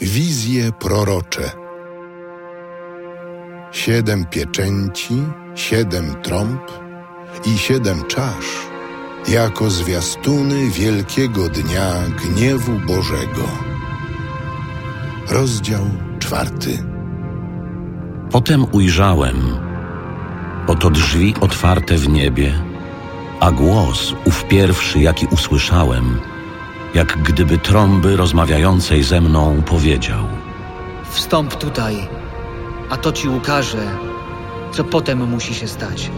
Wizje prorocze. Siedem pieczęci, siedem trąb i siedem czasz, jako zwiastuny wielkiego dnia gniewu Bożego. Rozdział czwarty. Potem ujrzałem, oto drzwi otwarte w niebie, a głos, ów pierwszy, jaki usłyszałem, jak gdyby trąby rozmawiającej ze mną powiedział: Wstąp tutaj, a to ci ukaże, co potem musi się stać.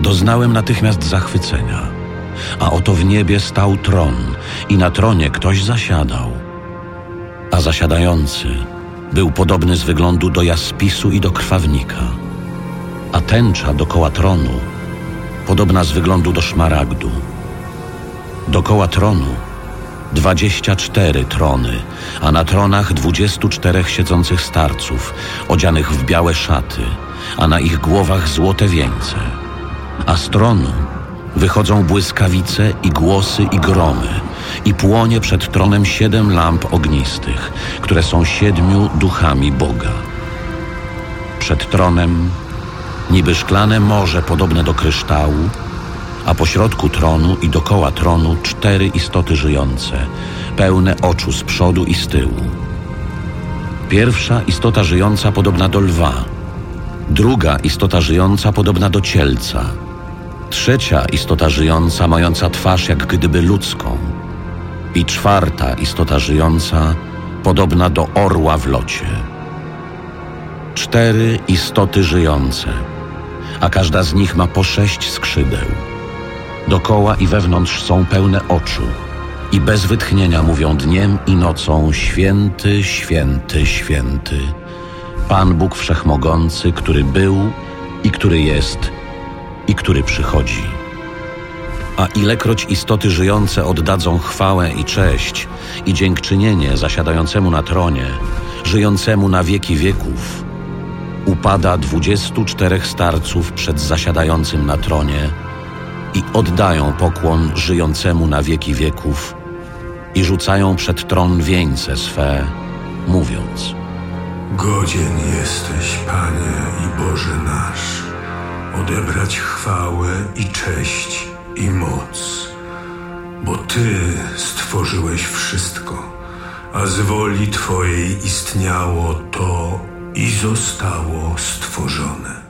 Doznałem natychmiast zachwycenia, a oto w niebie stał tron, i na tronie ktoś zasiadał. A zasiadający był podobny z wyglądu do jaspisu i do krwawnika, a tęcza dokoła tronu podobna z wyglądu do szmaragdu. Dokoła tronu dwadzieścia cztery trony, a na tronach dwudziestu czterech siedzących starców, odzianych w białe szaty, a na ich głowach złote wieńce. A z tronu wychodzą błyskawice i głosy i gromy, i płonie przed tronem siedem lamp ognistych, które są siedmiu duchami Boga. Przed tronem niby szklane morze podobne do kryształu, a pośrodku tronu i dokoła tronu cztery istoty żyjące, pełne oczu z przodu i z tyłu. Pierwsza istota żyjąca podobna do lwa, druga istota żyjąca podobna do cielca, trzecia istota żyjąca mająca twarz jak gdyby ludzką i czwarta istota żyjąca podobna do orła w locie. Cztery istoty żyjące, a każda z nich ma po sześć skrzydeł. Dokoła i wewnątrz są pełne oczu i bez wytchnienia mówią dniem i nocą święty, święty, święty. Pan Bóg Wszechmogący, który był i który jest i który przychodzi. A ilekroć istoty żyjące oddadzą chwałę i cześć i dziękczynienie zasiadającemu na tronie, żyjącemu na wieki wieków, upada dwudziestu czterech starców przed zasiadającym na tronie oddają pokłon żyjącemu na wieki wieków i rzucają przed tron wieńce swe, mówiąc Godzien jesteś, Panie i Boże nasz, odebrać chwałę i cześć i moc, bo Ty stworzyłeś wszystko, a z woli Twojej istniało to i zostało stworzone.